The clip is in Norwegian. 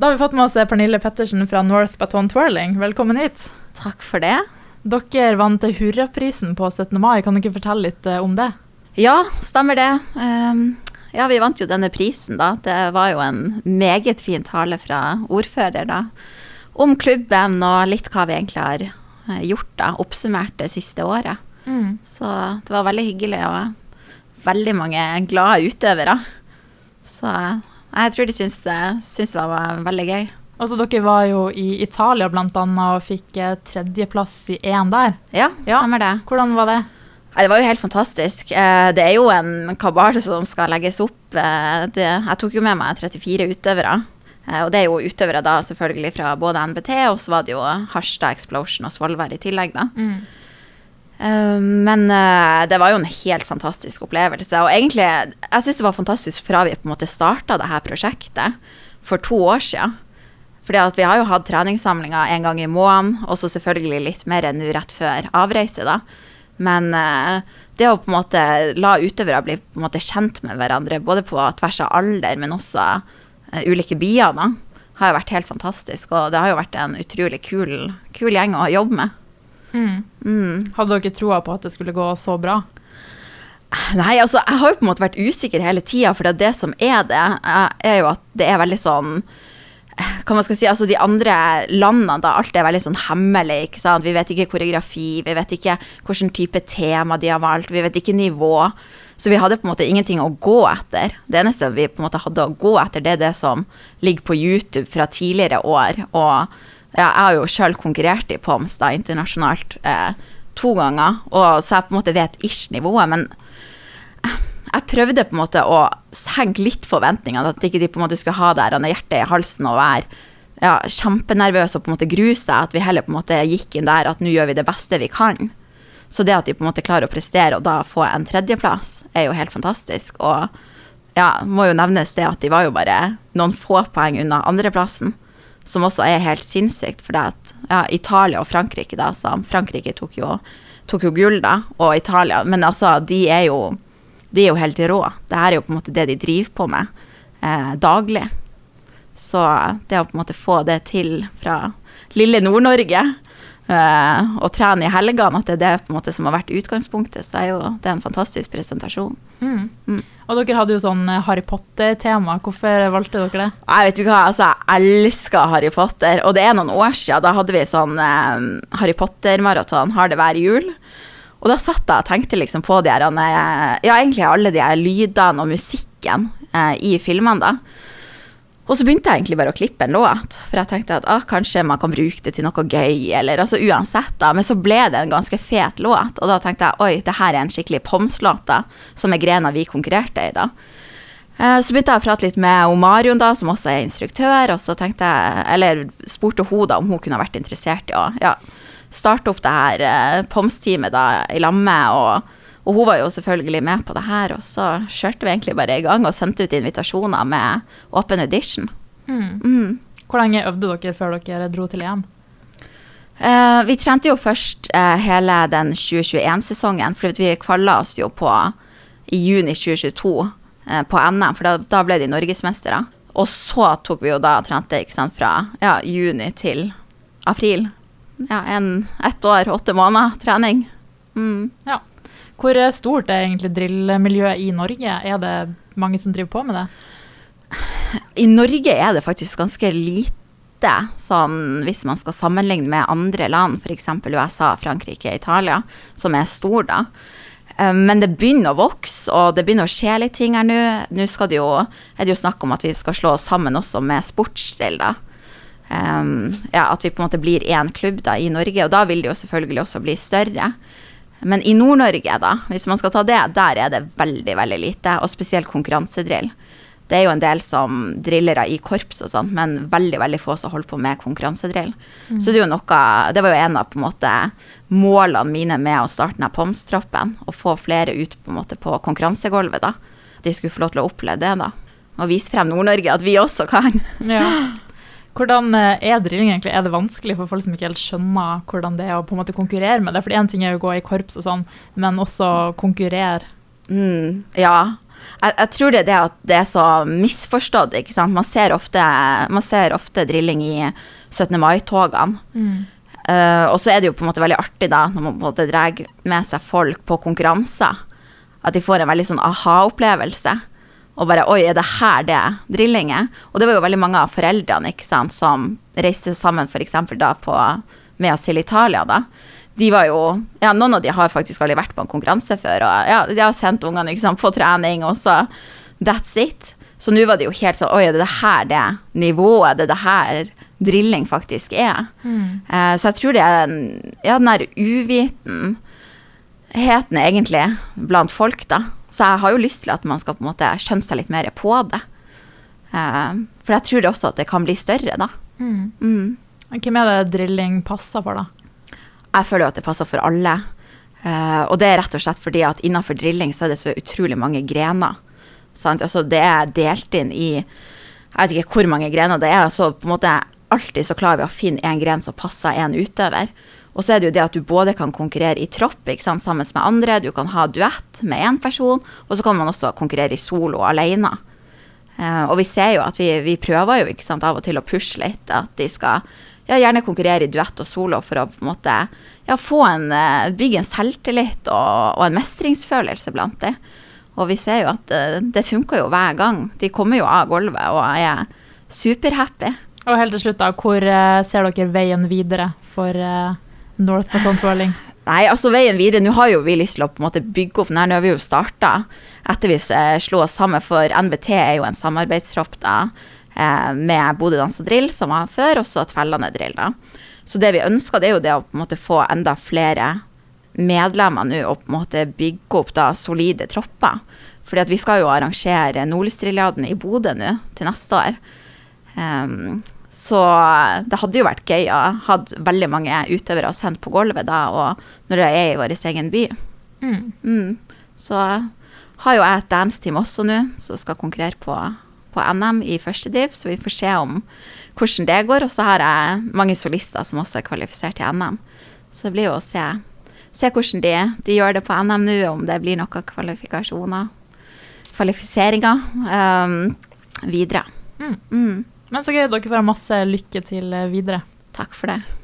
Da har vi fått med oss Pernille Pettersen fra North Baton Twirling. Velkommen hit. Takk for det. Dere vant Hurraprisen på 17. mai. Kan dere fortelle litt eh, om det? Ja, stemmer det. Um, ja, vi vant jo denne prisen, da. Det var jo en meget fin tale fra ordfører, da. Om klubben og litt hva vi egentlig har eh, gjort, da. Oppsummert det siste året. Mm. Så det var veldig hyggelig, og veldig mange glade utøvere. Så jeg tror de syntes, syns det var veldig gøy. Altså, Dere var jo i Italia blant annet og fikk eh, tredjeplass i EM der. Ja, stemmer det. Hvordan var det? Det var jo helt fantastisk. Eh, det er jo en kabal som skal legges opp. Eh, jeg tok jo med meg 34 utøvere. Og det er jo utøvere da selvfølgelig fra både NBT, og så var det jo Harstad Explosion og Svolvær i tillegg, da. Mm. Men det var jo en helt fantastisk opplevelse. Og egentlig, jeg syns det var fantastisk fra vi på en måte starta det her prosjektet for to år siden. Fordi vi har jo hatt treningssamlinger en gang i måneden, og så selvfølgelig litt mer nå rett før avreise, da. Men uh, det å på en måte la utøvere bli på en måte kjent med hverandre, både på tvers av alder, men også uh, ulike byer, da, har jo vært helt fantastisk. Og det har jo vært en utrolig kul, kul gjeng å jobbe med. Mm. Mm. Hadde dere troa på at det skulle gå så bra? Nei, altså jeg har jo på en måte vært usikker hele tida, for det, det som er det, er jo at det er veldig sånn hva man skal si, altså De andre landene, da, alt er veldig sånn hemmelig. ikke sant? Vi vet ikke koreografi, vi vet ikke hvilken type tema de har valgt, vi vet ikke nivå. Så vi hadde på en måte ingenting å gå etter. Det eneste vi på en måte hadde å gå etter, det er det som ligger på YouTube fra tidligere år. Og ja, jeg har jo sjøl konkurrert i POMS da, internasjonalt eh, to ganger, og så jeg på en måte vet ish-nivået. men jeg prøvde på en måte å senke litt forventningene, at ikke de på en måte skulle ha det hjertet i halsen og være ja, kjempenervøse og på en måte grue seg. At vi heller på en måte gikk inn der at nå gjør vi det beste vi kan. Så det at de på en måte klarer å prestere og da få en tredjeplass, er jo helt fantastisk. Og ja, må jo nevnes det at de var jo bare noen få poeng unna andreplassen. Som også er helt sinnssykt, for at ja, Italia og Frankrike, da, Frankrike tok jo, tok jo gull, da, og Italia Men altså, de er jo de er jo helt rå. Det her er jo på en måte det de driver på med eh, daglig. Så det å på en måte få det til fra lille Nord-Norge eh, og trene i helgene, at det er det måte som har vært utgangspunktet, så er jo det en fantastisk presentasjon. Mm. Mm. Og dere hadde jo sånn eh, Harry Potter-tema. Hvorfor valgte dere det? Jeg vet du hva, altså jeg elsker Harry Potter, og det er noen år siden. Da hadde vi sånn eh, Harry Potter-maraton, har det hver jul. Og da satt jeg og tenkte liksom på de her, eh, ja, egentlig alle de her lydene og musikken eh, i filmene, da. Og så begynte jeg egentlig bare å klippe en låt, for jeg tenkte at ah, kanskje man kan bruke det til noe gøy, eller altså uansett, da. Men så ble det en ganske fet låt, og da tenkte jeg oi, det her er en skikkelig Poms-låt, da, som er grena vi konkurrerte i, da. Eh, så begynte jeg å prate litt med Marion, da, som også er instruktør, og så tenkte jeg, eller spurte hun da om hun kunne vært interessert i å ja, starte opp det her eh, POMS-teamet i lammet, og, og, hun var jo selvfølgelig med på det her. Og så kjørte vi egentlig bare i gang og sendte ut invitasjoner med åpen audition. Mm. Mm. Hvor lenge øvde dere før dere dro til EM? Uh, vi trente jo først uh, hele den 2021-sesongen, for vi kvalla oss jo på i juni 2022 uh, på NM, for da, da ble de norgesmestere. Og så tok vi jo da trente sant, fra ja, juni til april ja, en, ett år, åtte måneder trening. Mm. Ja. Hvor stort er egentlig drillmiljøet i Norge? Er det mange som driver på med det? I Norge er det faktisk ganske lite, sånn hvis man skal sammenligne med andre land, f.eks. USA, Frankrike, Italia, som er stor da. Eh, men det begynner å vokse, og det begynner å skje litt ting her nå. Nå det jo, er det jo snakk om at vi skal slå oss sammen også med sportsdrill, da um, ja, at vi på en måte blir én klubb da, i Norge. Og da vil det jo selvfølgelig også bli større. Men i Nord-Norge, da, hvis man skal ta det, der er det veldig, veldig lite. Og spesielt konkurransedrill. Det er jo en del som drillere i korps og sånn, men veldig veldig få som holder på med konkurransedrill. Mm. Så det er jo noe Det var jo en av på en måte målene mine med å starte denne POMS-troppen. Å få flere ut på en måte på konkurransegulvet, da. De skulle få lov til å oppleve det, da. Og vise frem Nord-Norge at vi også kan. Ja. Hvordan eh, er drilling egentlig? Er det vanskelig for folk som ikke helt skjønner hvordan det er å på en måte konkurrere med det? For én ting er jo å gå i korps og sånn, men også konkurrere. Mm, ja. Jeg, jeg tror det er det at det er så misforstått. ikke sant? Man ser ofte, man ser ofte drilling i 17. mai-togene. Eh, og så er det jo på en måte veldig artig da, når man på en måte drar med seg folk på konkurranser. At de får en veldig sånn aha-opplevelse. Og bare Oi, er det her det drilling er? Og det var jo veldig mange av foreldrene ikke sant, som reiste sammen f.eks. da på, med oss til Italia. da. De var jo, ja, Noen av de har faktisk aldri vært på en konkurranse før. og ja, De har sendt ungene ikke sant, på trening, og så that's it. Så nå var det jo helt sånn Oi, er det her det nivået? Det er det her drilling faktisk er? Eh, så jeg tror det er ja, den der uvitenheten egentlig blant folk, da. Så jeg har jo lyst til at man skal på en måte skjønne seg litt mer på det. Eh, for jeg tror det også at det kan bli større, da. Mm. Hvem er det drilling passer for, da? Jeg føler jo at det passer for alle. Eh, og det er rett og slett fordi at innenfor drilling så er det så utrolig mange grener. Sant? Altså det er delt inn i Jeg vet ikke hvor mange grener det er. Så på en måte alltid så klarer vi å finne en gren som passer en utøver. Og så er det jo det at du både kan konkurrere i tropp ikke sant, sammen med andre, du kan ha duett med én person, og så kan man også konkurrere i solo alene. Eh, og vi ser jo at vi, vi prøver jo ikke sant, av og til å pushe litt, at de skal ja, gjerne konkurrere i duett og solo for å på en måte ja, få en, eh, bygge en selvtillit og, og en mestringsfølelse blant dem. Og vi ser jo at uh, det funker jo hver gang. De kommer jo av gulvet og er superhappy. Og helt til slutt, da, hvor uh, ser dere veien videre for eh, North Baton Twirling? Nei, altså veien videre, nå har jo vi lyst til å på en måte bygge opp den her, nå har vi jo starta etter vi eh, slo oss sammen, for NBT er jo en samarbeidstropp da, eh, med Bodø Dans og Drill, som var før, og så Tvellane Drill da. Så det vi ønsker, det er jo det å på en måte få enda flere medlemmer nå, og på en måte bygge opp da solide tropper. Fordi at vi skal jo arrangere Nordlysdriljaden i Bodø nå, til neste år. Ehm, så det hadde jo vært gøy å ha veldig mange utøvere sendt på gulvet da, og når det er i vår egen by. Mm. Mm. Så har jo jeg et dance-team også nå, som skal konkurrere på, på NM i første div, så vi får se om hvordan det går. Og så har jeg mange solister som også er kvalifisert til NM. Så det blir jo å se, se hvordan de, de gjør det på NM nå, om det blir noen kvalifikasjoner, kvalifiseringer um, videre. Mm. Men så gøy. Dere får ha masse lykke til eh, videre. Takk for det.